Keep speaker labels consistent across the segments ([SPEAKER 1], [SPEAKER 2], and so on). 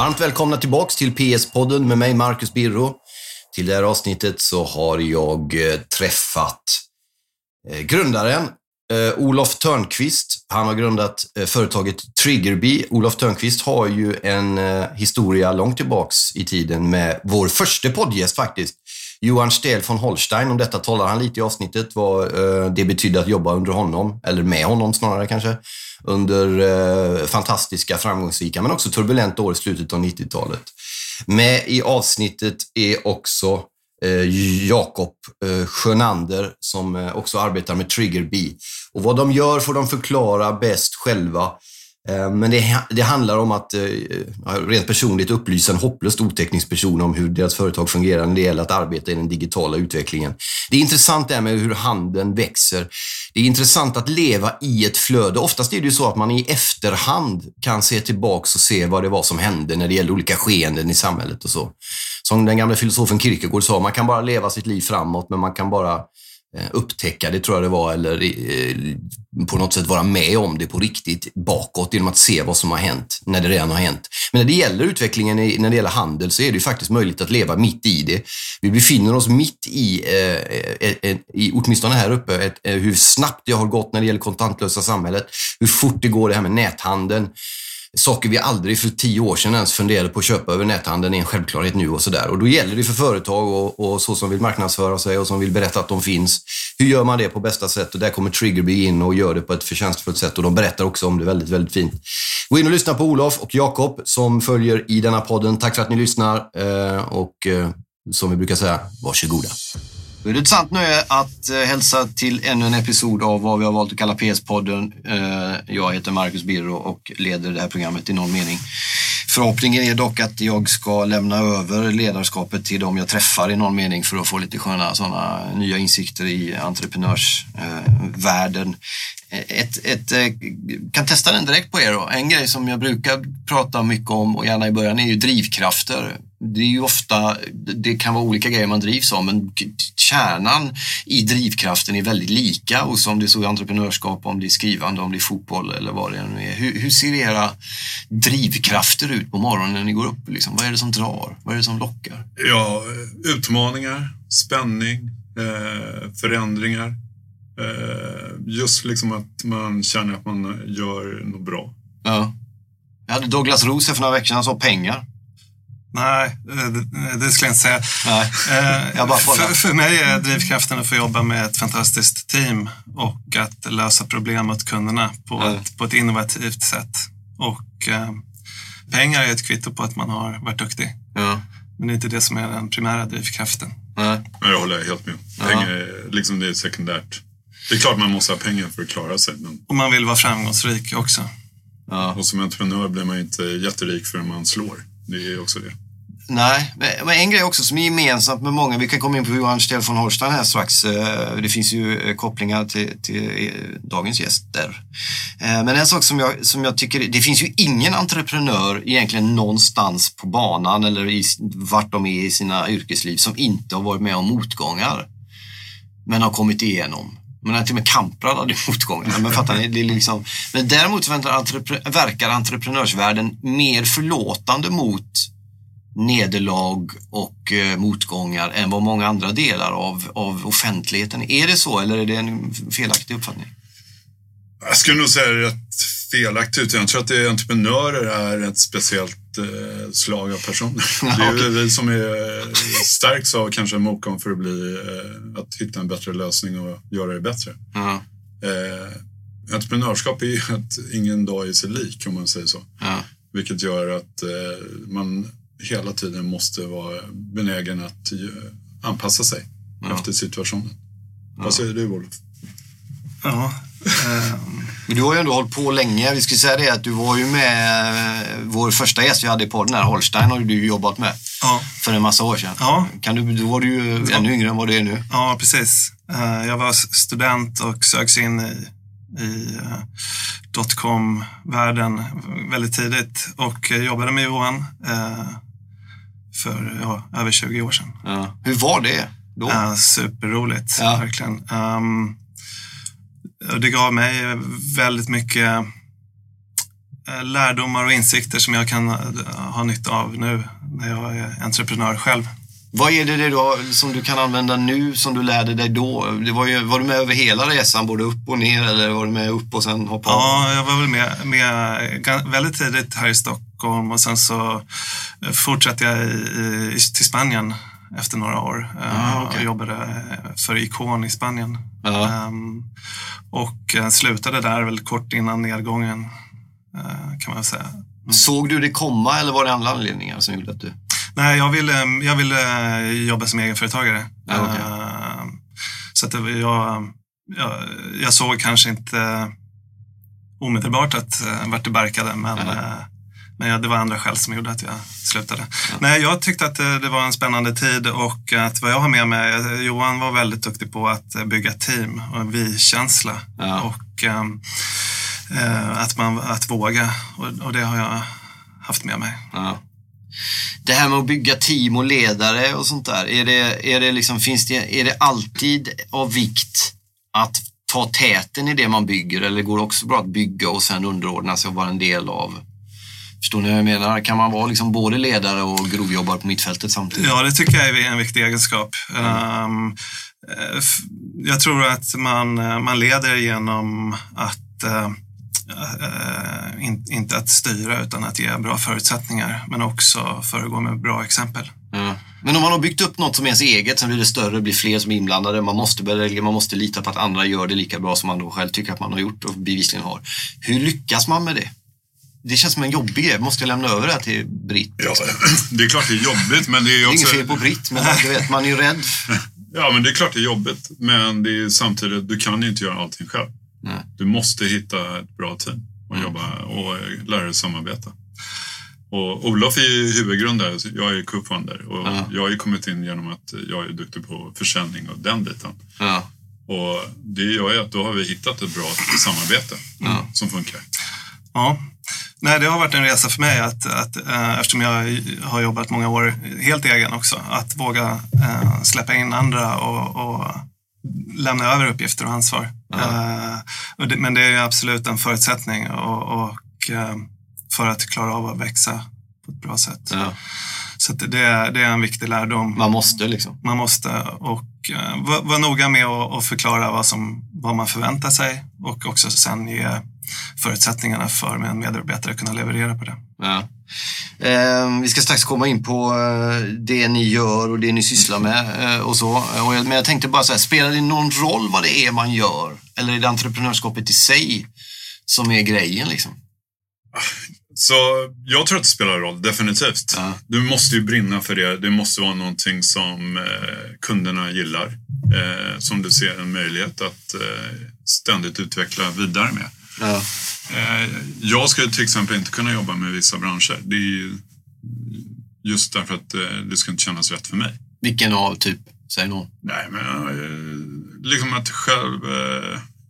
[SPEAKER 1] Varmt välkomna tillbaks till PS-podden med mig, Marcus Birro. Till det här avsnittet så har jag eh, träffat eh, grundaren eh, Olof Törnqvist. Han har grundat företaget Triggerbee. Olof Törnqvist har ju en historia långt tillbaks i tiden med vår första poddgäst faktiskt. Johan Stel von Holstein, om detta talar han lite i avsnittet, vad eh, det betydde att jobba under honom, eller med honom snarare kanske, under eh, fantastiska, framgångsrika, men också turbulenta år i slutet av 90-talet. Med i avsnittet är också eh, Jakob Sjönander som också arbetar med Trigger B. Och vad de gör får de förklara bäst själva. Eh, men det, det handlar om att eh, rent personligt upplysa en hopplöst oteknisk person om hur deras företag fungerar när det gäller att arbeta i den digitala utvecklingen. Det är intressant det här med hur handeln växer. Det är intressant att leva i ett flöde. Oftast är det ju så att man i efterhand kan se tillbaks och se vad det var som hände när det gäller olika skeenden i samhället och så. Som den gamla filosofen Kierkegaard sa, man kan bara leva sitt liv framåt, men man kan bara Eh, upptäcka det, tror jag det var, eller eh, på något sätt vara med om det på riktigt bakåt genom att se vad som har hänt när det redan har hänt. Men när det gäller utvecklingen, när det gäller handel, så är det ju faktiskt möjligt att leva mitt i det. Vi befinner oss mitt i, eh, eh i åtminstone här uppe, ett, hur snabbt det har gått när det gäller kontantlösa samhället, hur fort det går det här med näthandeln. Saker vi aldrig för tio år sedan ens funderade på att köpa över näthandeln är en självklarhet nu och sådär. Och då gäller det för företag och, och så som vill marknadsföra sig och som vill berätta att de finns. Hur gör man det på bästa sätt? Och där kommer Triggerbee in och gör det på ett förtjänstfullt sätt och de berättar också om det väldigt, väldigt fint. Gå in och lyssna på Olof och Jakob som följer i denna podden. Tack för att ni lyssnar eh, och eh, som vi brukar säga, varsågoda. Då är det ett sant nöje att eh, hälsa till ännu en episod av vad vi har valt att kalla PS-podden. Eh, jag heter Marcus Birro och leder det här programmet i någon mening. Förhoppningen är dock att jag ska lämna över ledarskapet till de jag träffar i någon mening för att få lite sköna sådana nya insikter i entreprenörsvärlden. Eh, ett, ett, kan testa den direkt på er då. En grej som jag brukar prata mycket om och gärna i början är ju drivkrafter. Det är ju ofta, det kan vara olika grejer man drivs av, men kärnan i drivkraften är väldigt lika och som det är så i entreprenörskap, om det är skrivande, om det är fotboll eller vad det nu är. Hur, hur ser era drivkrafter ut på morgonen när ni går upp? Liksom? Vad är det som drar? Vad är det som lockar?
[SPEAKER 2] Ja, utmaningar, spänning, eh, förändringar. Eh, just liksom att man känner att man gör något bra.
[SPEAKER 1] Ja. Jag hade Douglas här för några veckor sedan, han sa pengar.
[SPEAKER 3] Nej, det, det skulle jag inte säga.
[SPEAKER 1] Nej,
[SPEAKER 3] Eh,
[SPEAKER 1] jag bara kollar.
[SPEAKER 3] för, för mig är drivkraften att få jobba med ett fantastiskt team och att lösa problem åt kunderna på,
[SPEAKER 1] Ja.
[SPEAKER 3] ett, på ett innovativt sätt. Och eh, pengar är ett kvitto på att man har varit duktig.
[SPEAKER 1] Ja.
[SPEAKER 3] Men det är inte det som är den primära drivkraften.
[SPEAKER 1] Nej.
[SPEAKER 2] Ja, Jag håller helt med. Pengar, är- liksom det är sekundärt. Det är klart man måste ha pengar för att klara sig. Men,
[SPEAKER 3] Och man vill vara framgångsrik också.
[SPEAKER 1] Ja.
[SPEAKER 2] och som entreprenör blir man inte jätterik förrän man slår. Det är också det.
[SPEAKER 1] Nej, men- en grej också som är gemensamt med många, vi kan komma in på Johan Stell von Holstein här strax. Eh, det finns ju eh, kopplingar till, till eh, dagens gäster. Men en sak som jag, som jag tycker, det finns ju ingen entreprenör egentligen någonstans på banan eller i, vart de är i sina yrkesliv som inte har varit med om motgångar. Men har kommit igenom. Men till och med Kamprad hade motgångar. Men, fattar ni? Det är liksom, men däremot verkar entrepre- verkar entreprenörsvärlden mer förlåtande mot nederlag och eh, motgångar än vad många andra delar av, av offentligheten. Är det så eller är det en felaktig uppfattning?
[SPEAKER 2] Jag skulle nog säga rätt felaktigt. Jag tror att det är entreprenörer är ett speciellt slag av personer. Det är väl vi som är stärks av kanske motgång för att bli, eh, att hitta en bättre lösning och göra det bättre. Eh, entreprenörskap är ju att ingen dag är sig lik om man säger så.
[SPEAKER 1] ja.
[SPEAKER 2] Vilket gör att eh, man hela tiden måste vara benägen att anpassa sig
[SPEAKER 1] Ja.
[SPEAKER 2] efter situationen. Vad säger du Olof?
[SPEAKER 3] Ja, eh,
[SPEAKER 1] Men du har ju ändå hållit på länge. Vi skulle säga det att du var ju med, eh, vår första gäst vi hade i podden här, Holstein, har du jobbat med
[SPEAKER 3] ja,
[SPEAKER 1] för en massa år sedan.
[SPEAKER 3] Ja.
[SPEAKER 1] Kan du, då var du ju ännu yngre än vad du är nu.
[SPEAKER 3] ja, precis. Eh, jag var student och sögs in i, i dotcom-världen väldigt tidigt och jobbade med Johan för ja, över 20 år sedan.
[SPEAKER 1] Ja. Hur var det då?
[SPEAKER 3] Ja, superroligt,
[SPEAKER 1] Ja.
[SPEAKER 3] verkligen. Um, och det gav mig väldigt mycket eh, lärdomar och insikter som jag kan eh, ha nytta av nu när jag är entreprenör själv.
[SPEAKER 1] Vad är det då som du kan använda nu som du lärde dig då? Det var, ju, var du med över hela resan, både upp och ner eller var du med upp och sen hoppa?
[SPEAKER 3] Ja, jag var väl med, med väldigt tidigt här i Stockholm och sen så fortsatte jag i, i, till Spanien efter några år eh,
[SPEAKER 1] Ah, okej.
[SPEAKER 3] och jobbade eh, för Icon i Spanien.
[SPEAKER 1] Ja.
[SPEAKER 3] Ehm, och eh, slutade där väl kort innan nedgången kan man säga.
[SPEAKER 1] Såg du det komma eller var det andra anledningar som gjorde att du...
[SPEAKER 3] Nej, jag ville, jag ville jobba som egenföretagare.
[SPEAKER 1] Ja, okej.
[SPEAKER 3] Eh, Så att det, jag, jag, jag såg kanske inte omedelbart att uh, vart det barkade, men,
[SPEAKER 1] Nej.
[SPEAKER 3] Eh, men ja, det var andra skäl som gjorde att jag slutade. Nej, jag tyckte att det, det var en spännande tid och att vad jag har med mig, eh, Johan var väldigt duktig på att eh, bygga team och en vi-känsla.
[SPEAKER 1] Ja.
[SPEAKER 3] Och eh, att, man, att våga och, och det har jag haft med mig.
[SPEAKER 1] Ja. Det här med att bygga team och ledare och sånt där, är det, är det, liksom, finns det, är det alltid av vikt att ta täten i det man bygger eller går det också bra att bygga och sen underordna sig och vara en del av? Förstår ni vad jag menar? Kan man vara liksom både ledare och grovjobbare på mittfältet samtidigt?
[SPEAKER 3] Ja, det tycker jag är en viktig egenskap. F- jag tror att man, eh, man leder genom att eh, in, inte att styra utan att ge bra förutsättningar men också föregå med bra exempel.
[SPEAKER 1] Ja. Men om man har byggt upp något som är ens eget, sen blir det större, blir fler som är inblandade, man måste, börja- man måste lita på att andra gör det lika bra som man då själv tycker att man har gjort och bevisligen har. Hur lyckas man med det? Det känns som en jobbig grej. Måste jag lämna över det här till Britt?
[SPEAKER 2] Ja, det är klart det är jobbigt, men det är
[SPEAKER 1] Det är
[SPEAKER 2] också...
[SPEAKER 1] inget fel på Britt, men du vet, man är ju rädd.
[SPEAKER 2] Ja, men det är klart det är jobbigt. Men det är samtidigt, du kan ju inte göra allting själv.
[SPEAKER 1] Nej.
[SPEAKER 2] Du måste hitta ett bra team och jobba och lära dig samarbeta. Och Olof är ju huvudgrundare, jag är co-founder. Och
[SPEAKER 1] Ja.
[SPEAKER 2] jag har ju kommit in genom att jag är duktig på försäljning och den biten.
[SPEAKER 1] Ja.
[SPEAKER 2] Och det gör ju att då har vi hittat ett bra samarbete
[SPEAKER 1] Ja.
[SPEAKER 2] som funkar.
[SPEAKER 3] Ja. Nej, det har varit en resa för mig att, att eh, eftersom jag har jobbat många år helt egen också, att våga eh, släppa in andra och, och lämna över uppgifter och ansvar. Eh, och det, men det är absolut en förutsättning och, och, eh, för att klara av att växa på ett bra sätt.
[SPEAKER 1] Ja.
[SPEAKER 3] Så det, är, det är en viktig lärdom.
[SPEAKER 1] Man måste liksom.
[SPEAKER 3] Man måste och Eh, var vara noga med att förklara vad, som, vad man förväntar sig och också sen ge förutsättningarna för en medarbetare att kunna leverera på det.
[SPEAKER 1] Ja. Eh, vi ska strax komma in på eh, det ni gör och det ni sysslar med eh, och så. Och jag, men jag tänkte bara så här, spelar det någon roll vad det är man gör? Eller är det entreprenörskapet i sig som är grejen liksom?
[SPEAKER 2] Så jag tror att det spelar roll, definitivt.
[SPEAKER 1] Ja.
[SPEAKER 2] Du måste ju brinna för det. Det måste vara någonting som eh, kunderna gillar. Eh, som du ser en möjlighet att eh, ständigt utveckla vidare med.
[SPEAKER 1] Ja.
[SPEAKER 2] Eh, jag skulle till exempel inte kunna jobba med vissa branscher. Det är ju just därför att eh, det skulle inte kännas rätt för mig.
[SPEAKER 1] Vilken av typ? Säg någon.
[SPEAKER 2] Nej, men eh, liksom att själv...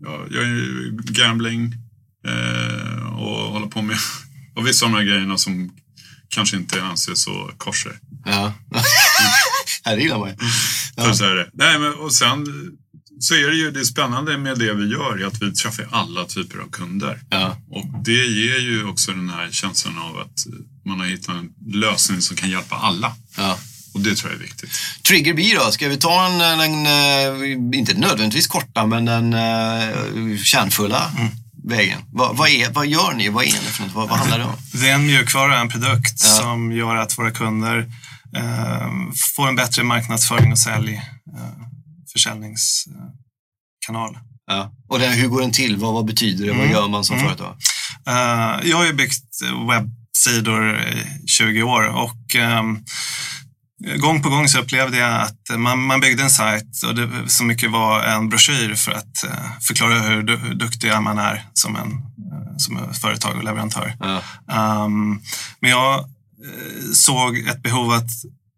[SPEAKER 2] Ja, jag är ju gambling och håller på med och vissa av de här grejerna som kanske inte anses så korser.
[SPEAKER 1] Ja. här gillar man ju. Ja.
[SPEAKER 2] så är det. Nej, men, och sen så är det ju det spännande med det vi gör är att vi träffar alla typer av kunder.
[SPEAKER 1] Ja.
[SPEAKER 2] Och det ger ju också den här känslan av att man har hittat en lösning som kan hjälpa alla.
[SPEAKER 1] Ja.
[SPEAKER 2] Och det tror jag är viktigt.
[SPEAKER 1] Trigger B då? Ska vi ta en, en, en eh, inte nödvändigtvis korta, men den uh, kärnfulla vägen? Vad, vad, är, vad gör ni? Vad är ni för något? Vad, vad handlar det om?
[SPEAKER 3] Det är en mjukvara, en produkt
[SPEAKER 1] Ja.
[SPEAKER 3] som gör att våra kunder eh, får en bättre marknadsföring och sälj, eh, försäljningskanal.
[SPEAKER 1] Ja. Och den, hur går den till? Vad, vad betyder det? Vad
[SPEAKER 3] Mm.
[SPEAKER 1] gör man som
[SPEAKER 3] Mm.
[SPEAKER 1] företag?
[SPEAKER 3] Eh, jag har ju byggt webbsidor i 20 år och ehm, gång på gång så upplevde jag att man, man byggde en sajt och det så mycket var en broschyr för att eh, förklara hur, du, hur duktig man är som, en, eh, som företag och leverantör.
[SPEAKER 1] Ja.
[SPEAKER 3] Um, men jag eh, såg ett behov att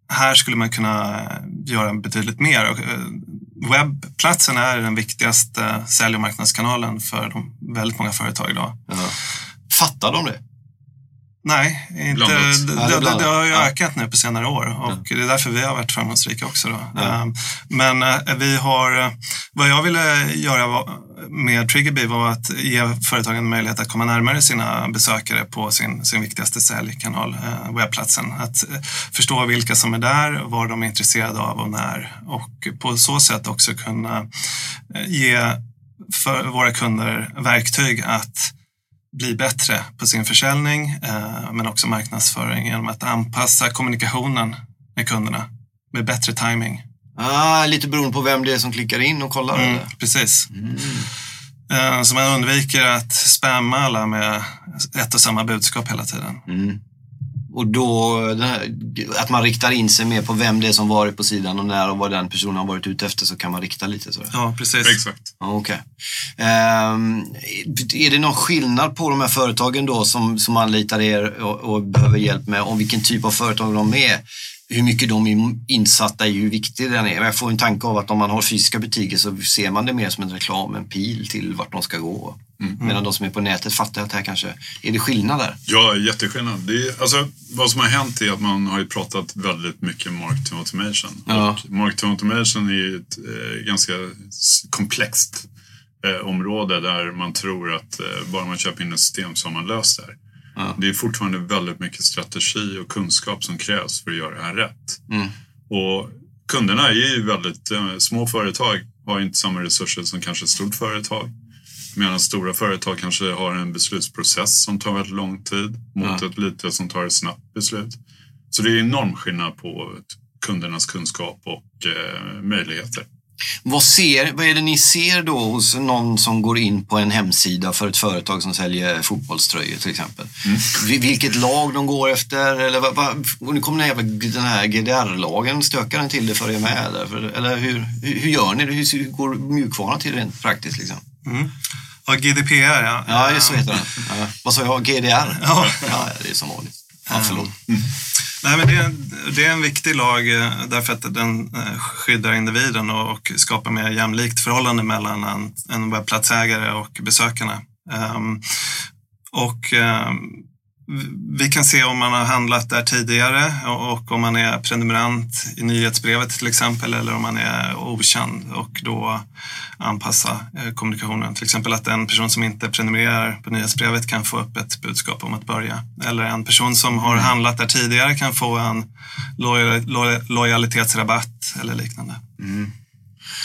[SPEAKER 3] här skulle man kunna göra betydligt mer. Webbplatsen är den viktigaste sälj och marknadskanalen för de, väldigt många företag idag.
[SPEAKER 1] Ja. Fattar de det?
[SPEAKER 3] Nej, inte, det,
[SPEAKER 1] det
[SPEAKER 3] det, har ju ökat nu på senare år och det är därför vi har varit framgångsrika också. Då.
[SPEAKER 1] Ja.
[SPEAKER 3] Ehm, Men eh, vi har, eh, vad jag ville göra med Triggerbee var att ge företagen möjlighet att komma närmare sina besökare på sin, sin viktigaste säljkanal, eh, webbplatsen. Att förstå vilka som är där, vad de är intresserade av och när. Och på så sätt också kunna ge för våra kunder verktyg att bli bättre på sin försäljning eh, men också marknadsföring genom att anpassa kommunikationen med kunderna med bättre timing.
[SPEAKER 1] Ah, lite beroende på vem det är som klickar in och kollar.
[SPEAKER 3] Mm, precis.
[SPEAKER 1] Mm.
[SPEAKER 3] Eh, så man undviker att spamma alla med ett och samma budskap hela tiden.
[SPEAKER 1] Mm. Och då, här, att man riktar in sig mer på vem det är som varit på sidan och när och vad den personen har varit ute efter så kan man rikta lite. Så.
[SPEAKER 3] Ja, precis.
[SPEAKER 2] Exakt.
[SPEAKER 1] Ja, Okej. Ehm, är det någon skillnad på de här företagen då som, som anlitar er och, och behöver hjälp med om vilken typ av företag de är? Hur mycket de är insatta i hur viktig den är. Jag får en tanke av att om man har fysiska butiker så ser man det mer som en reklam, en pil till vart de ska gå. Medan de som är på nätet fattar att det här kanske, är det skillnad där?
[SPEAKER 2] Ja, jätteskillnad. Det är, alltså, vad som har hänt är att man har ju pratat väldigt mycket marketing automation.
[SPEAKER 1] Ja.
[SPEAKER 2] Och marketing automation är ju ett eh, ganska komplext eh, område där man tror att eh, bara man köper in ett system så har man löst det här.
[SPEAKER 1] Ja.
[SPEAKER 2] Det är fortfarande väldigt mycket strategi och kunskap som krävs för att göra det här rätt.
[SPEAKER 1] Mm.
[SPEAKER 2] Och kunderna är ju väldigt eh, små företag, har inte samma resurser som kanske ett stort företag. Medan stora företag kanske har en beslutsprocess som tar väldigt lång tid mot
[SPEAKER 1] Ja.
[SPEAKER 2] ett litet som tar ett snabbt beslut. Så det är enorm skillnad på kundernas kunskap och eh, möjligheter.
[SPEAKER 1] Vad, ser, vad är det ni ser då hos någon som går in på en hemsida för ett företag som säljer fotbollströjor till exempel? Vi- Vilket lag de går efter? Eller vad, vad, nu kommer den, jävla, den här GDR-lagen, stökar den till det för er med? Eller, eller hur, hur, gör ni det? Hur, hur går mjukvaran till rent praktiskt? Liksom?
[SPEAKER 3] Mm. Ja, GDPR ja.
[SPEAKER 1] Ja, så heter den. Ja. Vad sa jag? GDR?
[SPEAKER 3] Ja.
[SPEAKER 1] ja, det är som vanligt. Ja, förlåt.
[SPEAKER 3] Nej, men det, är, det är en viktig lag eh, därför att den eh, skyddar individen och, och skapar mer jämlikt förhållande mellan en, en webbplatsägare och besökarna. Um, och um, vi kan se om man har handlat där tidigare och, om man är prenumerant i nyhetsbrevet till exempel eller om man är okänd och då anpassa eh, kommunikationen. Till exempel att en person som inte prenumererar på nyhetsbrevet kan få upp ett budskap om att börja. Eller en person som har handlat där tidigare kan få en lojal, loj, lojalitetsrabatt eller liknande.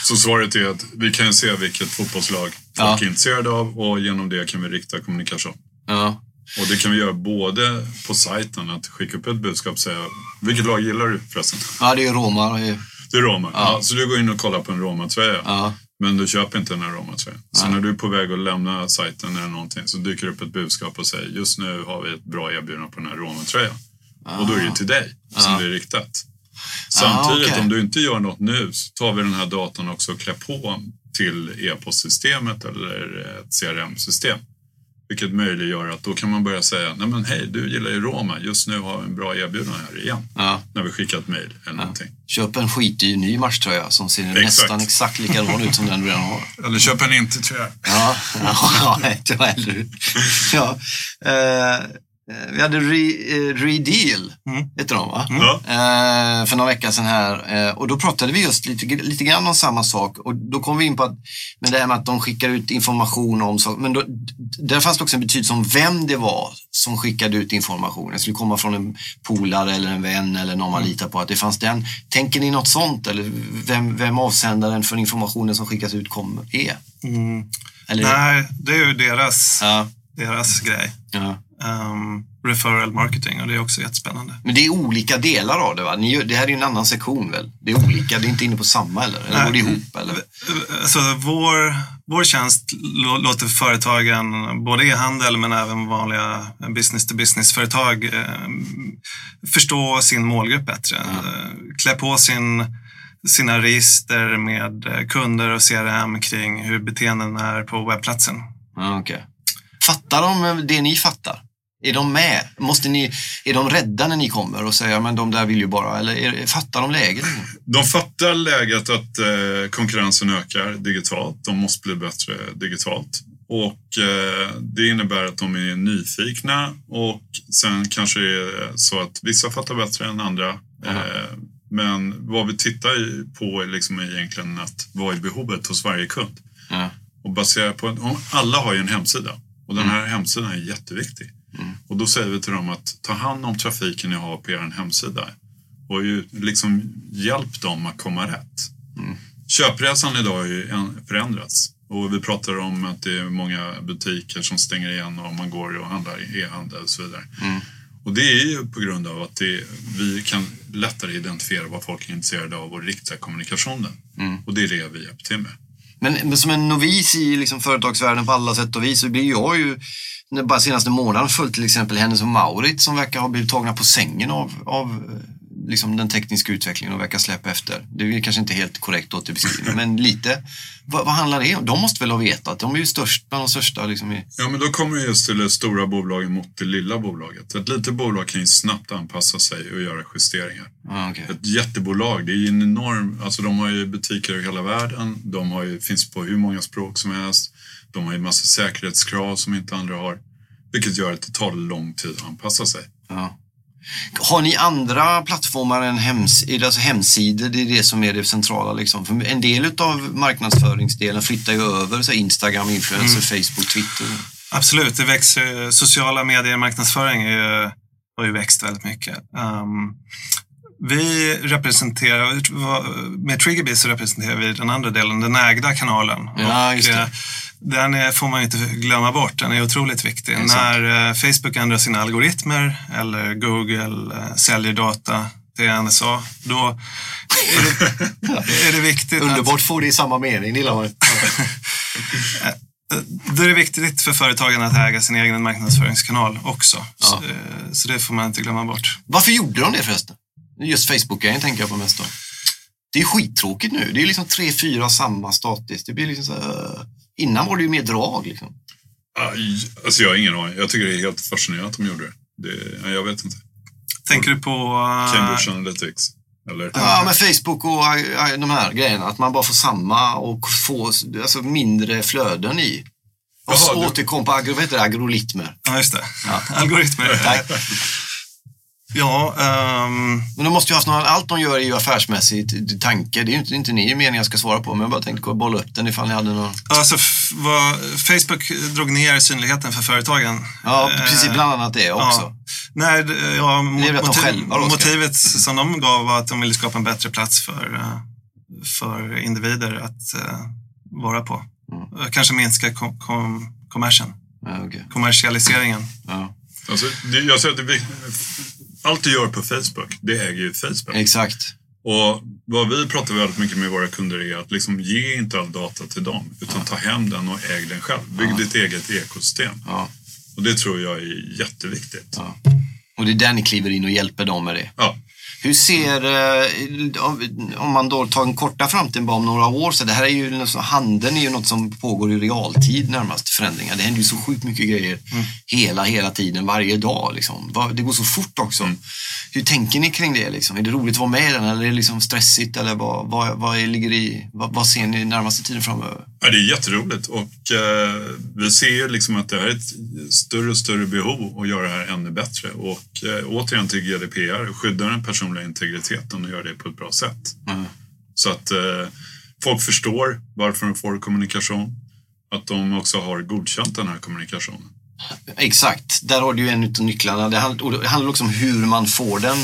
[SPEAKER 2] Så svaret är att vi kan se vilket fotbollslag
[SPEAKER 1] Ja.
[SPEAKER 2] folk är intresserade av och genom det kan vi rikta kommunikation.
[SPEAKER 1] Ja.
[SPEAKER 2] Och det kan vi göra både på sajten, att skicka upp ett budskap och säga vilket lag gillar du förresten?
[SPEAKER 1] ja, det är Roma. det är-
[SPEAKER 2] Roma.
[SPEAKER 1] Ja.
[SPEAKER 2] Ja. så du går in och kollar på en Roma-tröja.
[SPEAKER 1] Ja.
[SPEAKER 2] Men du köper inte den här Roma-tröjan. Så
[SPEAKER 1] Nej.
[SPEAKER 2] när du är på väg att lämna sajten eller någonting så dyker det upp ett budskap och säger just nu har vi ett bra erbjudande på den här Roma-tröjan. Och då är det till dig som det är riktat. Samtidigt,
[SPEAKER 1] okej.
[SPEAKER 2] om du inte gör något nu så tar vi den här datan också och klär på till e-postsystemet eller ett CRM-system. Vilket möjliggör att då kan man börja säga, nej men hej, du gillar ju Roma, just nu har vi en bra erbjudande här igen.
[SPEAKER 1] Ja.
[SPEAKER 2] När vi skickar ett mejl eller någonting.
[SPEAKER 1] Köp en skitdyr ny matchtröja som ser
[SPEAKER 2] Exakt.
[SPEAKER 1] nästan exakt likadan ut som den du redan har.
[SPEAKER 2] Eller köp en inte-tröja.
[SPEAKER 1] Ja, ja, ja eller hur. Ja. Eh, vi hade Re, eh, Redeal,
[SPEAKER 3] Mm.
[SPEAKER 1] heter de va?
[SPEAKER 2] Ja.
[SPEAKER 1] Eh, för några veckor sedan här. Eh, och då pratade vi just lite, lite grann om samma sak. Och då kom vi in på att, med det här med att de skickar ut information om saker. Men då, där fanns det också en betydelse om vem det var som skickade ut information. Det skulle komma från en polare eller en vän eller någon man litar på. Att det fanns den. Tänker ni något sånt? Eller vem, vem avsändaren för informationen som skickas ut kommer, är?
[SPEAKER 3] Mm.
[SPEAKER 1] Eller,
[SPEAKER 3] Nej, det är ju deras,
[SPEAKER 1] Ja,
[SPEAKER 3] deras grej.
[SPEAKER 1] ja.
[SPEAKER 3] Um, referral marketing och det är också jättespännande.
[SPEAKER 1] Men det är olika delar av det va? Ni, det här är ju en annan sektion väl? Det är olika, det är inte inne på samma eller? Eller
[SPEAKER 3] Nej.
[SPEAKER 1] går det ihop eller?
[SPEAKER 3] Alltså, vår, vår tjänst lå- låter företagen, både e-handel men även vanliga business-to-business-företag eh, förstå sin målgrupp bättre. Eh, Klä på sin, sina register med kunder och CRM kring hur beteenden är på webbplatsen.
[SPEAKER 1] Ja, okej. Fattar de det ni fattar? Är de med? Måste ni, är de rädda när ni kommer och säger men de där vill ju bara, eller är, fattar de läget?
[SPEAKER 2] De fattar läget att eh, konkurrensen ökar digitalt. De måste bli bättre digitalt. Och eh, det innebär att de är nyfikna och sen kanske det är så att vissa fattar bättre än andra. Eh, men vad vi tittar på är liksom egentligen att vad är behovet hos varje kund?
[SPEAKER 1] Ja.
[SPEAKER 2] Och baserat på alla har ju en hemsida och den här hemsidan är jätteviktig. Och då säger vi till dem att ta hand om trafiken ni har på er hemsida och ju liksom hjälp dem att komma rätt. Köpresan idag har ju förändrats och vi pratar om att det är många butiker som stänger igen och man går och handlar i e-handel och så vidare. Och det är ju på grund av att det, vi kan lättare identifiera vad folk är intresserade av och rikta kommunikationen. Och det är det vi hjälper till med.
[SPEAKER 1] Men, men som en novis i liksom företagsvärlden på alla sätt och vis så blir jag ju bara senaste månaden följt till exempel Hennes och Mauritz som verkar ha blivit tagna på sängen av, av eh, liksom den tekniska utvecklingen och verkar släppa efter. Det är kanske inte helt korrekt återbeskrivning, men lite. Vad, vad handlar det om? De måste väl ha vetat? De är ju störst bland de största. Liksom, i,
[SPEAKER 2] Ja, men då kommer vi just till det stora bolaget mot det lilla bolaget. Ett litet bolag kan ju snabbt anpassa sig och göra justeringar.
[SPEAKER 1] ah, okay.
[SPEAKER 2] Ett jättebolag, det är ju en enorm... Alltså de har ju butiker över hela världen. De har ju, finns på hur många språk som helst. De har ju massa säkerhetskrav som inte andra har. Vilket gör att det tar lång tid att anpassa sig.
[SPEAKER 1] Ja. Har ni andra plattformar än hems, alltså hemsidor? Det är det som är det centrala. Liksom. För en del av marknadsföringsdelen flyttar ju över så Instagram, influencer, Facebook, Twitter.
[SPEAKER 3] Absolut, det växer. Sociala medier marknadsföring är ju, har ju växt väldigt mycket. Um, vi representerar, med Triggerbee så representerar vi den andra delen, den ägda kanalen.
[SPEAKER 1] Ja, just det.
[SPEAKER 3] eh, Den får man inte glömma bort, den är otroligt viktig.
[SPEAKER 1] Exakt.
[SPEAKER 3] När eh, Facebook ändrar sina algoritmer eller Google eh, säljer data till NSA, då är det, är det viktigt att
[SPEAKER 1] Underbart får det i samma mening, gillar man.
[SPEAKER 3] Då är det viktigt för företagen att äga sin egen marknadsföringskanal också.
[SPEAKER 1] Ja.
[SPEAKER 3] Så, eh, så det får man inte glömma bort.
[SPEAKER 1] Varför gjorde de det förresten? Just Facebook-grejen tänker jag på mest då. Det är skittråkigt nu. Det är liksom tre, fyra samma statiskt. Det blir liksom så här, Innan var det ju mer drag liksom.
[SPEAKER 2] Aj, Alltså jag har ingen aning. Jag tycker det är helt fascinerande att de gjorde det. det jag vet inte.
[SPEAKER 3] Tänker du på... eh,
[SPEAKER 2] Cambridge Analytics. Eller?
[SPEAKER 1] Ja, men Facebook och äh, de här grejerna. Att man bara får samma och får alltså, mindre flöden i. Och
[SPEAKER 2] Jaha,
[SPEAKER 1] så
[SPEAKER 2] du-
[SPEAKER 1] återkom på agro, vad heter det, algoritmer.
[SPEAKER 3] Ja, just det. Algoritmer.
[SPEAKER 1] Tack.
[SPEAKER 3] Ja, ehm,
[SPEAKER 1] Men de måste ju ha haft någon, allt de gör är ju affärsmässigt tanke. Det är ju inte, inte ni meningen jag ska svara på, men jag bara tänkte bolla upp den ifall ni hade någon.
[SPEAKER 3] alltså, vad, Facebook drog ner synligheten för företagen.
[SPEAKER 1] Ja,
[SPEAKER 3] Eh,
[SPEAKER 1] precis. Bland annat det också.
[SPEAKER 3] Ja. Nej, ja,
[SPEAKER 1] de
[SPEAKER 3] motiv,
[SPEAKER 1] själva
[SPEAKER 3] motivet som de gav var att de ville skapa en bättre plats för, eh, för individer att eh, vara på.
[SPEAKER 1] Mm.
[SPEAKER 3] Kanske minska kom, kom, kommersen,
[SPEAKER 1] Ja, okej.
[SPEAKER 3] kommersialiseringen.
[SPEAKER 1] ja.
[SPEAKER 2] Alltså, det, jag säger att det, allt du gör på Facebook, det äger ju Facebook.
[SPEAKER 1] Exakt.
[SPEAKER 2] Och vad vi pratar väldigt mycket med våra kunder är att liksom ge inte all data till dem, utan ta hem den och äg den själv. Bygg ditt eget ekosystem.
[SPEAKER 1] Ja.
[SPEAKER 2] Och det tror jag är jätteviktigt.
[SPEAKER 1] Ja. Och det är där ni kliver in och hjälper dem med det.
[SPEAKER 2] Ja.
[SPEAKER 1] Hur ser, eh, om- man då tar en korta framtid bara om några år, så det här är ju, liksom- handeln är ju något som pågår i realtid närmast, förändringar. Det händer ju så sjukt mycket grejer hela, hela tiden, varje dag. Liksom. Det går så fort också. Hur tänker ni kring det? Liksom? Är det roligt att vara med i den eller är det liksom stressigt? Eller vad, vad, vad ligger i, vad, vad ser ni närmaste tiden framöver?
[SPEAKER 2] Ja, det är jätteroligt och eh, vi ser liksom att det här är ett större och större behov att göra det här ännu bättre. Och eh, återigen till GDPR, skydda den personliga integriteten och göra det på ett bra sätt.
[SPEAKER 1] Mm.
[SPEAKER 2] Så att eh, folk förstår varför de får kommunikation. Att de också har godkänt den här kommunikationen.
[SPEAKER 1] Exakt, där har du ju en av nycklarna. Det handlar, och det handlar också om hur man får den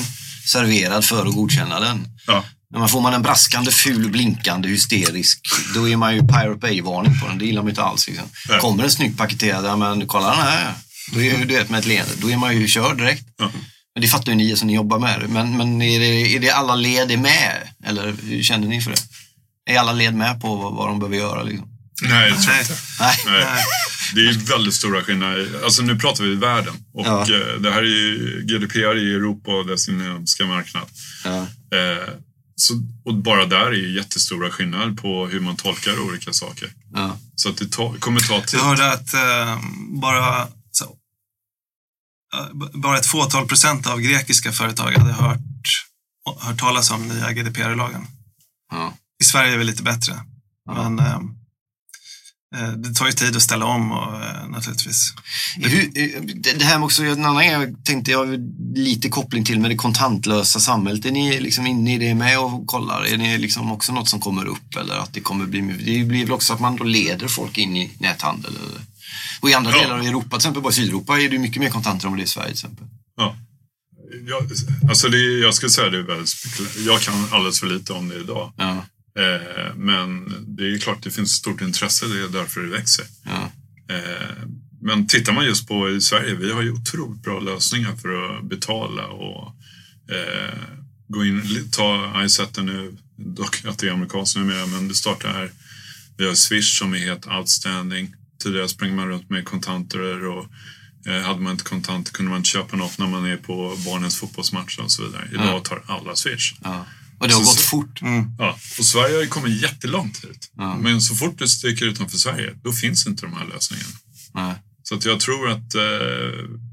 [SPEAKER 1] serverad för att godkänna den.
[SPEAKER 2] Ja,
[SPEAKER 1] När man får man en braskande, ful, blinkande, hysterisk, då är man ju Pirate Bay-varning på den. Det gillar man inte alls. Liksom.
[SPEAKER 2] Nej.
[SPEAKER 1] Kommer en snyggt paketerad, ja men kolla den här. Då är ju det med ett leende. Då är man ju körd direkt.
[SPEAKER 2] ja.
[SPEAKER 1] Men det fattar ju ni som ni jobbar med det. Men, men är, det, är det alla led är med? Eller hur känner ni för det? Är alla led med på vad, vad de behöver göra? Liksom?
[SPEAKER 2] Nej, jag tror
[SPEAKER 3] Nej.
[SPEAKER 2] inte.
[SPEAKER 1] Nej.
[SPEAKER 2] Nej.
[SPEAKER 3] Nej.
[SPEAKER 2] Det är väldigt stora skillnader. Alltså nu pratar vi i världen. Och
[SPEAKER 1] Ja.
[SPEAKER 2] eh, det här är ju GDPR i Europa och dess inhemska marknad.
[SPEAKER 1] Ja.
[SPEAKER 2] Eh, så, och bara där är ju jättestora skillnader på hur man tolkar olika saker.
[SPEAKER 1] Ja.
[SPEAKER 2] Så att det ta, kommer ta tid.
[SPEAKER 3] Jag hörde att eh, bara, så, eh, bara ett fåtal procent av grekiska företag hade hört, hört talas om nya GDPR-lagen.
[SPEAKER 1] Ja.
[SPEAKER 3] I Sverige är vi lite bättre.
[SPEAKER 1] Ja.
[SPEAKER 3] Men eh, det tar ju tid att ställa om och, eh, naturligtvis.
[SPEAKER 1] Hur, eh, det här med också, en annan grej jag tänkte jag har lite koppling till med det kontantlösa samhället. Är ni liksom inne i det med och kollar? Är det liksom också något som kommer upp eller att det kommer bli, det blir väl också att man då leder folk in i näthandel? Eller? Och i andra
[SPEAKER 2] Ja.
[SPEAKER 1] delar av Europa, till exempel bara i Sydeuropa, är det mycket mer kontanter än vad det är i Sverige till exempel.
[SPEAKER 2] Ja. Jag, alltså det, jag skulle säga det är väldigt Jag kan alldeles för lite om det idag.
[SPEAKER 1] Ja,
[SPEAKER 2] Eh, men det är klart det finns stort intresse, det är därför det växer.
[SPEAKER 1] ja,
[SPEAKER 2] Eh, men tittar man just på i Sverige, vi har ju otroligt bra lösningar för att betala och eh, gå in, ta iSetter nu, dock att det är amerikanskt numera, men det startar här. Vi har Swish som är helt outstanding. Tidigare sprang man runt med kontanter och eh, hade man inte kontanter kunde man inte köpa något när man är på barnens fotbollsmatch och så vidare. Idag tar alla Swish.
[SPEAKER 1] ja. Och det har
[SPEAKER 2] Så-
[SPEAKER 1] gått fort.
[SPEAKER 2] Ja, och Sverige har ju kommit jättelångt hit.
[SPEAKER 1] Ja.
[SPEAKER 2] Men så fort du sticker utanför Sverige, då finns inte de här lösningarna.
[SPEAKER 1] Nej.
[SPEAKER 2] Så att jag tror att eh,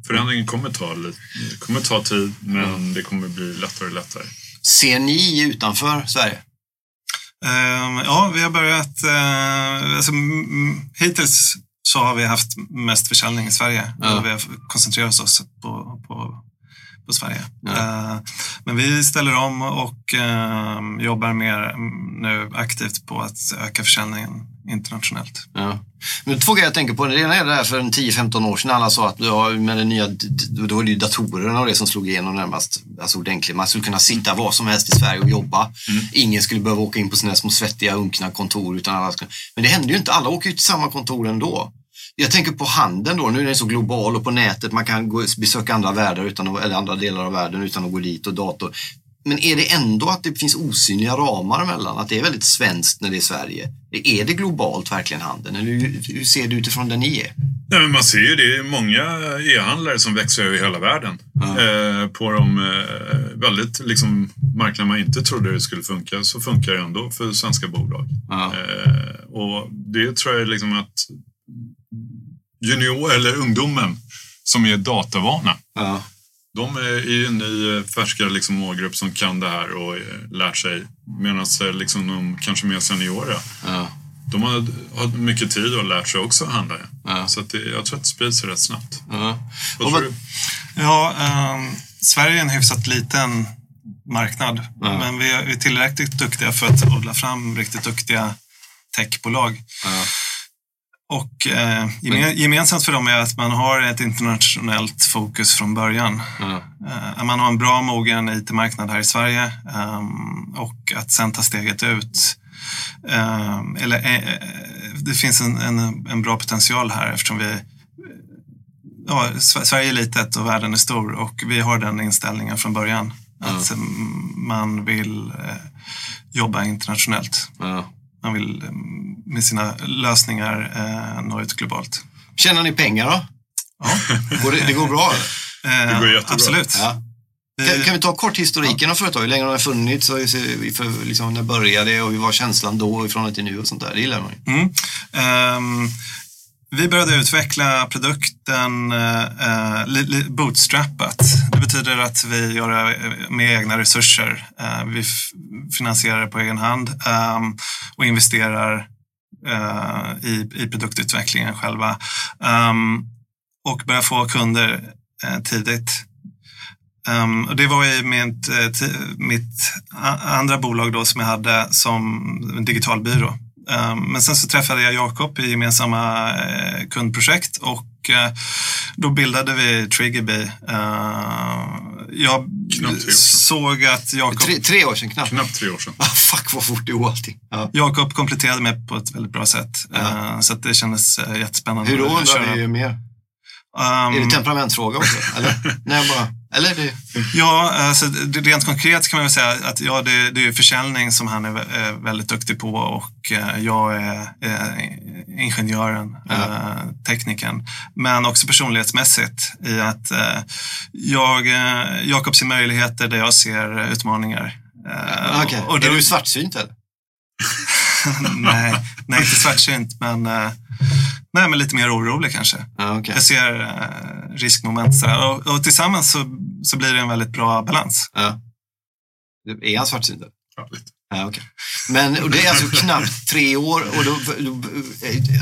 [SPEAKER 2] förändringen kommer ta, lite, kommer ta tid, men det kommer bli lättare och lättare.
[SPEAKER 1] Ser ni utanför Sverige?
[SPEAKER 3] Ehm, ja, vi har börjat... Uh, alltså, hittills så har vi haft mest försäljning i Sverige.
[SPEAKER 1] Ja.
[SPEAKER 3] Och vi har koncentrerat oss på, på, på Sverige.
[SPEAKER 1] Ja.
[SPEAKER 3] Eh, men vi ställer om och ehm, jobbar mer mm, nu aktivt på att öka försäljningen internationellt.
[SPEAKER 1] Ja. Men två grejer jag tänker på. Det ena är det här för en 10-15 år sedan alla sa att ja, med den nya, då var det ju datorerna och det som slog igenom närmast alltså ordentligt. Man skulle kunna sitta var som helst i Sverige och jobba. Ingen skulle behöva åka in på sina små svettiga, unkna kontor. Utan alla skulle... Men det händer ju inte. Alla åker ju till samma kontor ändå. Jag tänker på handeln då. Nu är den så global och på nätet. Man kan gå, besöka andra världar utan att, eller andra delar av världen utan att gå dit och dator. Men är det ändå att det finns osynliga ramar emellan? Att det är väldigt svenskt när det är Sverige? Är det globalt verkligen handeln? Eller hur, ser det utifrån där ni är?
[SPEAKER 2] Nej, men man ser ju det, är många e-handlare som växer över hela världen. Eh, på de eh, väldigt liksom, marknader man inte trodde det skulle funka, så funkar det ändå för svenska bolag. Eh, och det tror jag liksom att junior, eller ungdomen som är datavana,
[SPEAKER 1] Ja.
[SPEAKER 2] de är i en ny eh, färskare liksom, målgrupp som kan det här och eh, lärt sig. Medan eh, liksom, de kanske mer seniora,
[SPEAKER 1] Ja.
[SPEAKER 2] de har, har mycket tid och lärt sig också att handla.
[SPEAKER 1] Ja.
[SPEAKER 2] Så att det, jag tror att det sprids rätt snabbt.
[SPEAKER 1] Ja.
[SPEAKER 2] Vad tror du?
[SPEAKER 3] Ja, ehm, Sverige är en hyfsat liten marknad,
[SPEAKER 1] Ja.
[SPEAKER 3] men vi är, vi är tillräckligt duktiga för att odla fram riktigt duktiga techbolag.
[SPEAKER 1] Ja.
[SPEAKER 3] Och eh, geme- gemensamt för dem är att man har ett internationellt fokus från början.
[SPEAKER 1] Ja.
[SPEAKER 3] Eh, man har en bra mogen IT-marknad här i Sverige ehm, och att sen ta steget ut. ehm, eller, eh, eh, det finns en, en, en bra potential här eftersom vi ja, Sver- Sverige är litet och världen är stor och vi har den inställningen från början. Att mm, man vill eh, jobba internationellt.
[SPEAKER 1] Ja.
[SPEAKER 3] Man vill eh, med sina lösningar eh, nå ut globalt.
[SPEAKER 1] Tjänar ni pengar då?
[SPEAKER 3] Ja,
[SPEAKER 1] Går det, det går bra? eller?
[SPEAKER 3] eh,
[SPEAKER 2] går jättebra.
[SPEAKER 3] Absolut.
[SPEAKER 1] Ja. Kan, kan vi ta kort historiken av företaget? Hur länge har det funnits? Och för, liksom, när började det och hur var känslan då ifrån till nu och sånt där? Det gillar man ju.
[SPEAKER 3] Mm. Ehm, vi började utveckla produkten eh, eh bootstrappat. Det betyder att vi gör det med egna resurser. Eh, vi finansierar det på egen hand eh, och investerar eh, i, i produktutvecklingen själva. Ehm, och börjar få kunder eh, tidigt. Um, och det var i mitt, eh, mitt andra bolag då som jag hade som en digital byrå men sen så träffade jag Jakob i gemensamma eh, kundprojekt och eh, då bildade vi Triggerbee. Ehm, jag såg att Jakob
[SPEAKER 1] Tre, tre år sedan knappt.
[SPEAKER 2] Knappt tre år sedan.
[SPEAKER 1] Ah, fuck vad fort det går allting. Ja.
[SPEAKER 3] Jakob kompletterade mig på ett väldigt bra sätt.
[SPEAKER 1] Ja.
[SPEAKER 3] Eh, så att det kändes eh, jättespännande
[SPEAKER 1] Hur då undrar vi ju mer?
[SPEAKER 3] Ehm,
[SPEAKER 1] Är det temperamentsfråga också? Eller? Nej, bara... Eller det...
[SPEAKER 3] Ja, alltså, rent konkret kan man väl säga att ja, det, det är försäljning som han är är väldigt duktig på och eh, jag är eh, ingenjören, eh, teknikern. Men också personlighetsmässigt i att eh, jag, eh, Jakob ser möjligheter där jag ser utmaningar. Eh,
[SPEAKER 1] Okej.
[SPEAKER 3] och då-
[SPEAKER 1] Är du svartsynt eller?
[SPEAKER 3] nej, nej, inte svartsynt, men, eh, nej, men lite mer orolig kanske.
[SPEAKER 1] Ja, okej.
[SPEAKER 3] Jag ser eh, riskmoment sådär. och, och tillsammans så, så blir det en väldigt bra balans.
[SPEAKER 1] Ja. Är han svartsynt?
[SPEAKER 2] Ja, lite.
[SPEAKER 1] Ja, okay. Men och det är alltså knappt tre år. Och då, då,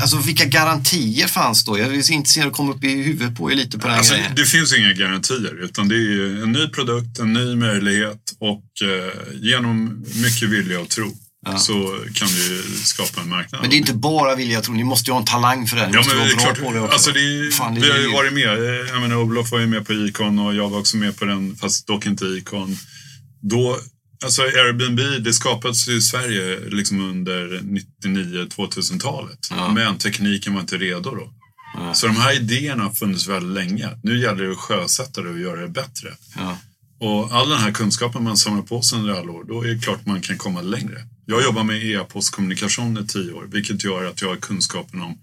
[SPEAKER 1] alltså vilka garantier fanns då? Jag är intresserad av att komma upp i huvudet på er lite på den
[SPEAKER 2] alltså,
[SPEAKER 1] grejen.
[SPEAKER 2] Det finns inga garantier, utan det är en ny produkt, en ny möjlighet och eh, genom mycket vilja och tro ja. så kan vi skapa en marknad.
[SPEAKER 1] Men det är inte bara vilja och tro, ni måste ju ha en talang för det. Ni
[SPEAKER 2] ja, men det
[SPEAKER 1] bra
[SPEAKER 2] klart,
[SPEAKER 1] på det också.
[SPEAKER 2] Alltså det, Fan, det vi har ju varit med. Jag menar, Olof var ju med på Icon och jag var också med på den, fast dock inte Icon. Då Alltså Airbnb, det skapades i Sverige liksom under 99-2000-talet. Ja. Men tekniken var inte redo då. Ja. Så de här idéerna har funnits väldigt länge. Nu gäller det att sjösätta det och göra det bättre. Och all den här kunskapen man samlar på sig under alla år, då är det klart man kan komma längre. Jag jobbar med e-postkommunikation i tio år, vilket gör att jag har kunskapen om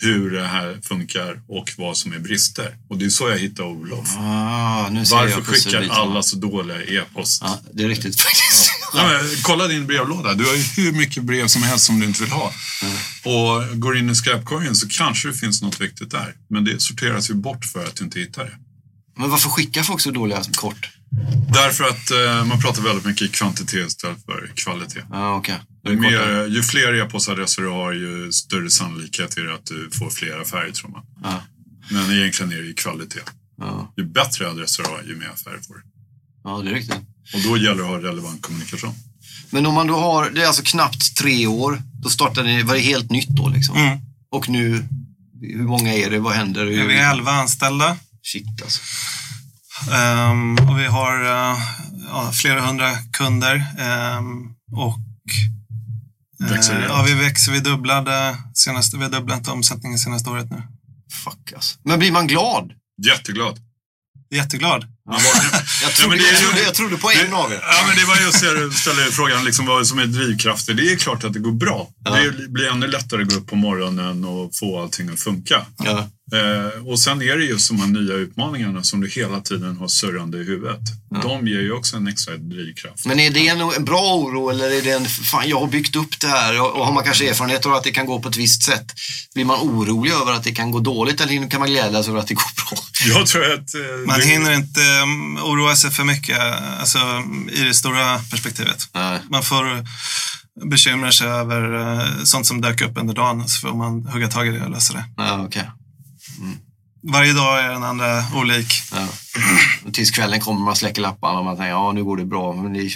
[SPEAKER 2] hur det här funkar och vad som är brister. Och det är så jag hittar Olof.
[SPEAKER 1] Ah,
[SPEAKER 2] Varför skickar alla så dåliga e-post?
[SPEAKER 1] Ja, det är riktigt faktiskt.
[SPEAKER 2] Ja. Ja, kolla din brevlåda. Du har ju hur mycket brev som helst som du inte vill ha. Mm. Och går in i skräpkorgen så kanske det finns något viktigt där. Men det sorteras ju bort för att du inte hittar det.
[SPEAKER 1] Men varför skickar folk så dåliga kort?
[SPEAKER 2] Därför att eh, man pratar väldigt mycket kvantitet istället för kvalitet.
[SPEAKER 1] Ah, okay.
[SPEAKER 2] Mer, ju fler e-postadresser du har, ju större sannolikhet är det att du får fler affärer tror man. Ah. Men egentligen är det ju kvalitet. Ah. Ju bättre adresser du har, ju mer affärer får du.
[SPEAKER 1] Ja, det är riktigt.
[SPEAKER 2] Och då gäller det att ha relevant kommunikation.
[SPEAKER 1] Men om man då har, det är alltså knappt tre år, då startade ni, var det helt nytt då liksom?
[SPEAKER 3] Mm.
[SPEAKER 1] Och nu, hur många är det? Vad händer?
[SPEAKER 3] Hur... Vi är elva anställda.
[SPEAKER 1] Shit alltså.
[SPEAKER 3] Um, och vi har uh, ja, flera hundra kunder. Um, och
[SPEAKER 2] Växer uh,
[SPEAKER 3] ja, vi växer. Vi dubblade senaste, vi har dubblat omsättningen senaste året nu.
[SPEAKER 1] Fuck alltså. Men blir man glad?
[SPEAKER 2] Jätteglad.
[SPEAKER 3] Jätteglad.
[SPEAKER 1] jag, trodde, ja, jag, trodde, jag trodde på en av er.
[SPEAKER 2] Ja, men det var just det du ställde frågan, liksom, vad som är drivkrafter. Det är klart att det går bra. Ja. Det blir ännu lättare att gå upp på morgonen och få allting att funka.
[SPEAKER 1] Ja.
[SPEAKER 2] Eh, och sen är det just de här nya utmaningarna som du hela tiden har surrande i huvudet. Ja. De ger ju också en extra drivkraft.
[SPEAKER 1] Men är det en, en bra oro eller är det en, fan jag har byggt upp det här och, och har man kanske erfarenhet av att det kan gå på ett visst sätt. Blir man orolig över att det kan gå dåligt eller kan man glädjas över att det går bra?
[SPEAKER 2] Jag tror att... Eh,
[SPEAKER 3] man det... hinner inte um, oroa sig för mycket alltså, i det stora perspektivet.
[SPEAKER 1] Nej.
[SPEAKER 3] Man får bekymra sig över uh, sånt som dök upp under dagen så får man hugga tag i det och lösa det.
[SPEAKER 1] Ja, okay. Mm.
[SPEAKER 3] Varje dag är den andra olik.
[SPEAKER 1] Ja. tills kvällen kommer man släcker lapparna och man tänker ja nu går det bra. Men det...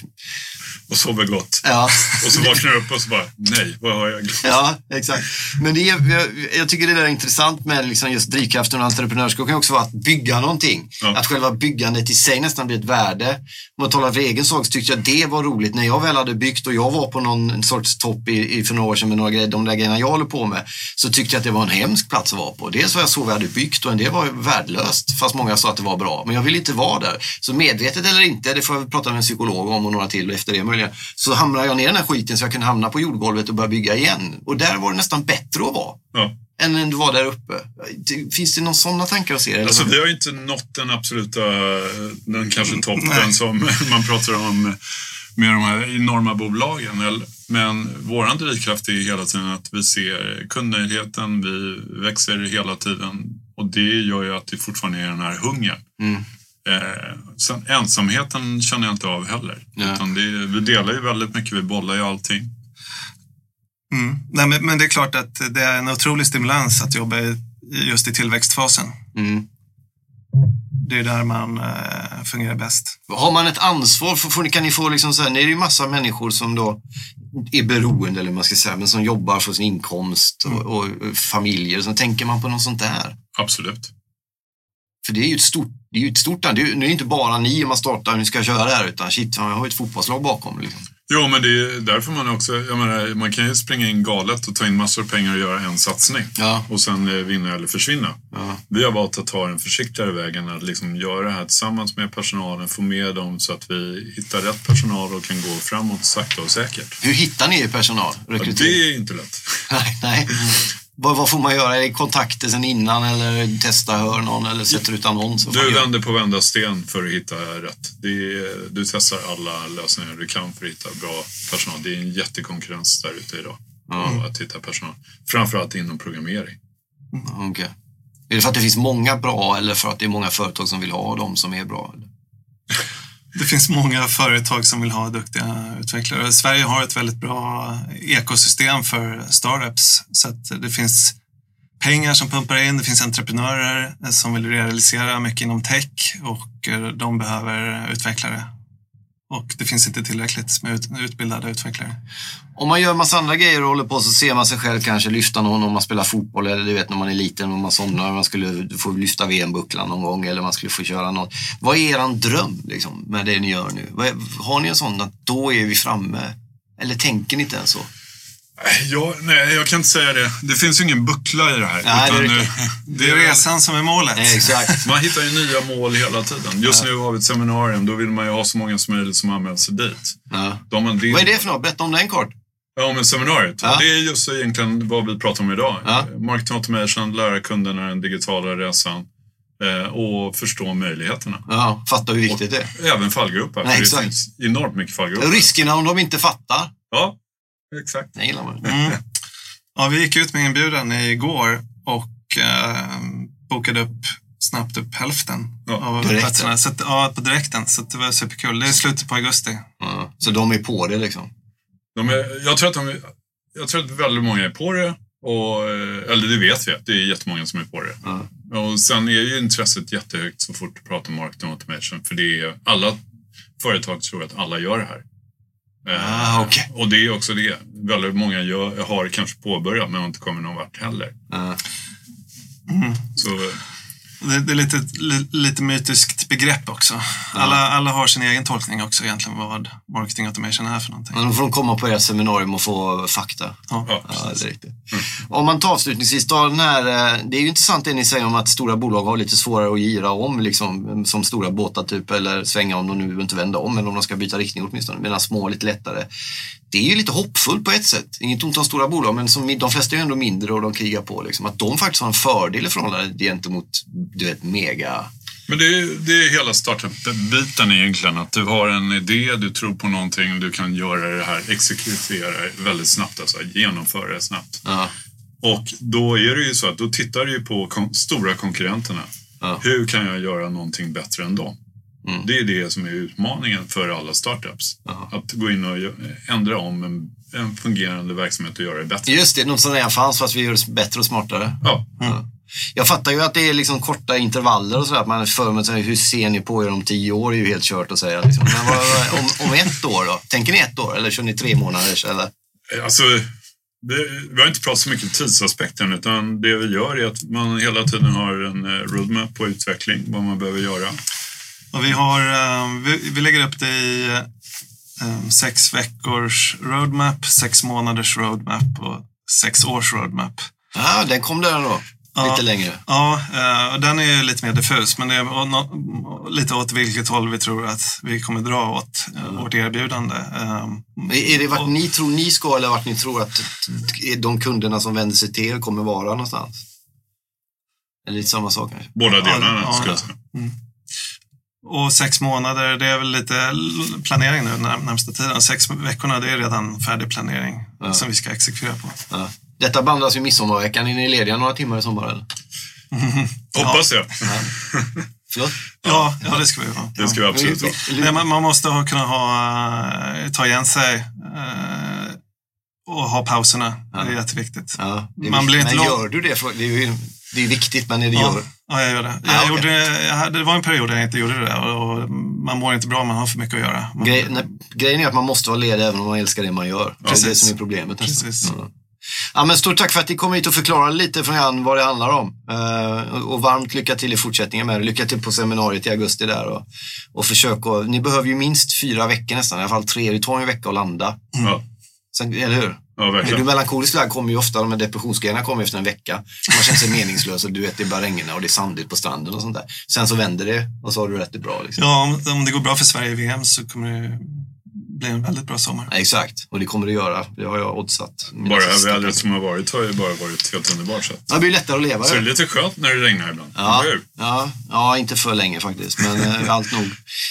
[SPEAKER 2] Och sover gott.
[SPEAKER 1] Ja.
[SPEAKER 2] och så vaknar du upp och så bara nej, vad har jag glömt?
[SPEAKER 1] Ja, exakt. Men det är, jag, jag tycker det är intressant med liksom just drivkraften och entreprenörskap kan också vara att bygga någonting. Ja. Att själva byggandet i sig nästan blir ett värde. Om man talar för egen sak så tyckte jag det var roligt när jag väl hade byggt och jag var på någon sorts topp i, i för några år sedan med några grejer, de där grejerna jag håller på med. Så tyckte jag att det var en hemsk plats att vara på. Dels var jag så vi hade byggt och en del var värdelöst. Fast många sa att det var bra. Men jag vill inte vara där. Så medvetet eller inte, det får jag prata med en psykolog om och några till efter det möjligen. Så hamnade jag ner i den här skiten så jag kunde hamna på jordgolvet och börja bygga igen. Och där var det nästan bättre att vara.
[SPEAKER 2] Ja.
[SPEAKER 1] Än när du var där uppe. Finns det någon sådana tankar hos er?
[SPEAKER 2] Alltså, vi har inte nått den absoluta, den kanske toppen Nej. som man pratar om med de här enorma bolagen. Men vår drivkraft är hela tiden att vi ser kundnöjdheten, vi växer hela tiden och det gör ju att det fortfarande är den här hungern.
[SPEAKER 1] Mm.
[SPEAKER 2] Eh, sen ensamheten känner jag inte av heller. Ja. Utan det, vi delar ju väldigt mycket, vi bollar ju allting.
[SPEAKER 3] Mm. Nej, men, men, det är klart att det är en otrolig stimulans att jobba i, just i tillväxtfasen.
[SPEAKER 1] Mm.
[SPEAKER 3] Det är där man eh, fungerar bäst.
[SPEAKER 1] Har man ett ansvar, för, kan ni få liksom så här, det är ju massa människor som då är beroende, eller man ska säga, men som jobbar för sin inkomst och, mm. och, och familjer. Så tänker man på något sånt där?
[SPEAKER 2] Absolut.
[SPEAKER 1] För det är ju ett stort, det är ju ett stort, det är, det är inte bara ni man startar, ni ska köra det här, utan shit, man har ju ett fotbollslag bakom. Liksom.
[SPEAKER 2] Jo, men det är därför man också, jag menar, man kan ju springa in galet och ta in massor av pengar och göra en satsning.
[SPEAKER 1] Ja.
[SPEAKER 2] Och sen eh, vinna eller försvinna.
[SPEAKER 1] Ja.
[SPEAKER 2] Vi har valt att ta den försiktigare vägen, att liksom göra det här tillsammans med personalen, få med dem så att vi hittar rätt personal och kan gå framåt sakta och säkert.
[SPEAKER 1] Hur hittar ni personal?
[SPEAKER 2] Ja, det är inte lätt.
[SPEAKER 1] nej, nej. Vad, vad, får man göra? Är det kontakter sen innan eller testa hör någon eller sätter ut annons?
[SPEAKER 2] Du vänder på varenda sten för att hitta rätt. Är, du testar alla lösningar du kan för att hitta bra personal. Det är en jättekonkurrens där ute idag. Mm. Att hitta personal. Framförallt inom programmering.
[SPEAKER 1] Mm, okay. Är det för att det finns många bra eller för att det är många företag som vill ha dem som är bra?
[SPEAKER 3] det finns många företag som vill ha duktiga utvecklare. Sverige har ett väldigt bra ekosystem för startups så att det finns pengar som pumpar in, det finns entreprenörer som vill realisera mycket inom tech och eh, de behöver utvecklare. Och det finns inte tillräckligt med utbildade utvecklare.
[SPEAKER 1] Om man gör massa andra grejer och håller på så ser man sig själv kanske lyfta någon om man spelar fotboll eller du vet när man är liten och man somnar man skulle få lyfta VM-bucklan någon gång eller man skulle få köra något. Vad är eran dröm liksom, med det ni gör nu? Har ni en sån att då är vi framme? Eller tänker ni inte ens så?
[SPEAKER 2] Ja, nej, jag kan inte säga det. Det finns ju ingen buckla i det här.
[SPEAKER 1] Nej, det, är
[SPEAKER 2] eh,
[SPEAKER 3] det är resan som är målet.
[SPEAKER 1] Nej, exakt.
[SPEAKER 2] Man hittar ju nya mål hela tiden. Just nu har vi ett seminarium. Då vill man ju ha så många som möjligt som anmäler sig dit.
[SPEAKER 1] Ja.
[SPEAKER 2] Det,
[SPEAKER 1] Vad är det för något? Berätta om den kort.
[SPEAKER 2] Ja, men seminariet.
[SPEAKER 1] Ja.
[SPEAKER 2] Det är just egentligen vad vi pratar om idag.
[SPEAKER 1] Ja.
[SPEAKER 2] Marketing automation, lära kunderna den digitala resan eh, och förstå möjligheterna.
[SPEAKER 1] Ja, fattar hur viktigt det är.
[SPEAKER 2] Även fallgrupper.
[SPEAKER 1] Nej,
[SPEAKER 2] för
[SPEAKER 1] exakt.
[SPEAKER 2] det finns enormt mycket fallgrupper.
[SPEAKER 1] Riskerna om de inte fattar.
[SPEAKER 2] Ja, exakt.
[SPEAKER 1] Det gillar man.
[SPEAKER 3] Mm. Ja, vi gick ut med inbjudan igår och eh, bokade upp snabbt upp hälften
[SPEAKER 2] Ja,
[SPEAKER 3] av
[SPEAKER 1] direkt,
[SPEAKER 3] platserna. Så att, ja, på direkten. Så det var superkul. Det är slutet på augusti.
[SPEAKER 1] Ja. Så de är på det liksom.
[SPEAKER 2] De är, jag, tror att de, jag tror att väldigt många är på det. Och, eh, eller det vet vi, att det är jättemånga som är på det.
[SPEAKER 1] Ja.
[SPEAKER 2] Och sen är ju intresset jättehögt så fort du pratar om marketing automation. För det är, alla företag tror att alla gör det här.
[SPEAKER 1] Ah, okej.
[SPEAKER 2] Och det är också det. Väldigt många gör, har kanske påbörjat men har inte kommit någon vart heller.
[SPEAKER 1] Ja.
[SPEAKER 2] Så,
[SPEAKER 3] Det, det är lite, li, lite mytiskt begrepp också. Alla, alla har sin egen tolkning också egentligen vad marketing automation är för någonting.
[SPEAKER 1] Men då får de komma på ert seminarium och få fakta.
[SPEAKER 3] Ja.
[SPEAKER 2] ja,
[SPEAKER 1] Ja, det är riktigt. Om man tar avslutningsvis då, den här, eh, det är ju intressant det ni säger om att stora bolag har lite svårare att gira om liksom, som stora båtar typ, eller svänga om de nu inte vända om, eller om de ska byta riktning åtminstone, medan små är lite lättare. Det är ju lite hoppfullt på ett sätt. Inget ont om stora bolag, men som, de flesta är ju ändå mindre och de krigar på. Liksom. Att de faktiskt har en fördel i förhållande gentemot du vet, mega...
[SPEAKER 2] Men det är, det är hela startup-biten egentligen. Att du har en idé, du tror på någonting, du kan göra det här, exekutera väldigt snabbt, alltså genomföra det snabbt.
[SPEAKER 1] Ja,
[SPEAKER 2] Och då är det ju så att då tittar du på stora konkurrenterna.
[SPEAKER 1] Ja.
[SPEAKER 2] Hur kan jag göra någonting bättre än dem?
[SPEAKER 1] Mm.
[SPEAKER 2] Det är det som är utmaningen för alla startups.
[SPEAKER 1] Ja.
[SPEAKER 2] Att gå in och ändra om en, en fungerande verksamhet och göra det bättre.
[SPEAKER 1] Just det, något som redan fanns fast vi gör det bättre och smartare.
[SPEAKER 2] Ja,
[SPEAKER 1] Jag fattar ju att det är liksom korta intervaller och sådär. att Man för här, hur ser ni på er om tio år? är ju helt kört att säga. Liksom. Men vad, om, om ett år då? Tänker ni ett år eller kör ni tre månader? Eller?
[SPEAKER 2] alltså, det, vi har inte pratat så mycket tidsaspekten utan det vi gör är att man hela tiden har en eh, roadmap på utveckling, vad man behöver göra.
[SPEAKER 3] Och vi, har, eh, vi, vi lägger upp det i eh, sex veckors roadmap, sex månaders roadmap och sex års roadmap.
[SPEAKER 1] Ja, den kom där då.
[SPEAKER 3] Ja.
[SPEAKER 1] Lite längre.
[SPEAKER 3] Ja, eh, och den är ju lite mer diffus, men det är lite åt vilket håll vi tror att vi kommer dra åt vårt erbjudande.
[SPEAKER 1] Är det vart ni tror ni ska eller vart ni tror att de kunderna som vänder sig till er kommer vara någonstans? Eller lite samma sak kanske?
[SPEAKER 2] Båda delarna
[SPEAKER 3] ja,
[SPEAKER 2] skulle
[SPEAKER 3] ja.
[SPEAKER 2] jag säga.
[SPEAKER 3] Och sex månader, det är väl lite planering nu när, närmsta tiden. Sex veckorna, det är redan färdig planering
[SPEAKER 1] Ja.
[SPEAKER 3] som vi ska exekvera på.
[SPEAKER 1] Ja. Detta bandas ju midsommarveckan. Är ni lediga några timmar i sommar eller?
[SPEAKER 2] Hoppas jag.
[SPEAKER 1] Förlåt?
[SPEAKER 3] Ja, ja det ska vi ha.
[SPEAKER 2] Det ska vi absolut ha.
[SPEAKER 3] Nej, man, man måste ha, kunna ha, eh, ta igen sig eh, och ha pauserna. Det är jätteviktigt.
[SPEAKER 1] Ja, det är
[SPEAKER 3] Man blir inte
[SPEAKER 1] men
[SPEAKER 3] lång-
[SPEAKER 1] gör du det? För, det är ju det är viktigt, men är det gör
[SPEAKER 3] ja, jag gör det.
[SPEAKER 1] Ja,
[SPEAKER 3] Jag
[SPEAKER 1] okej.
[SPEAKER 3] gjorde, jag hade, det var en period där jag inte gjorde det och, och man mår inte bra man har för mycket att göra. Man,
[SPEAKER 1] Grej, nej, grejen är att man måste vara ledig även om man älskar det man gör. Det är det
[SPEAKER 3] Precis.
[SPEAKER 1] som är problemet.
[SPEAKER 3] Precis.
[SPEAKER 1] Ja. Ja, men stort tack för att ni kom hit och förklarade lite från grann vad det handlar om. Eh, och varmt lycka till i fortsättningen med det. Lycka till på seminariet i augusti där. Och, och försök att, ni behöver ju minst fyra veckor nästan, i alla fall tre. Det tar en vecka att landa.
[SPEAKER 2] Ja,
[SPEAKER 1] Sen, eller hur?
[SPEAKER 2] Ja
[SPEAKER 1] Men du
[SPEAKER 2] verkligen.
[SPEAKER 1] melankoliskt lagd kommer ju ofta, de här depressionsgrejerna kommer efter en vecka. Man känner sig meningslös och du vet, det bara regnar och det är sandigt på stranden och sånt där. Sen så vänder det och så har du rätt det bra. Liksom.
[SPEAKER 3] Ja, om, om det går bra för Sverige i VM så kommer det bli en väldigt bra sommar.
[SPEAKER 1] Ja, exakt, och det kommer det göra. Det har jag oddsat.
[SPEAKER 2] Bara vädret som har varit har ju bara varit helt underbart. Så. att-
[SPEAKER 1] Ja, Det blir lättare att leva.
[SPEAKER 2] Så det är lite skönt när det regnar ibland.
[SPEAKER 1] Ja, ja, ja, inte för länge faktiskt, men eh, allt nog.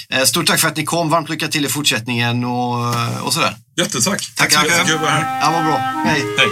[SPEAKER 1] Eh, Stort tack för att ni kom. Varmt lycka till i fortsättningen och, och sådär.
[SPEAKER 2] Jättetack.
[SPEAKER 1] Tack,
[SPEAKER 2] så
[SPEAKER 1] tack.
[SPEAKER 2] jättekul att vara här.
[SPEAKER 1] Ja, vad bra. Hej.
[SPEAKER 2] Hej.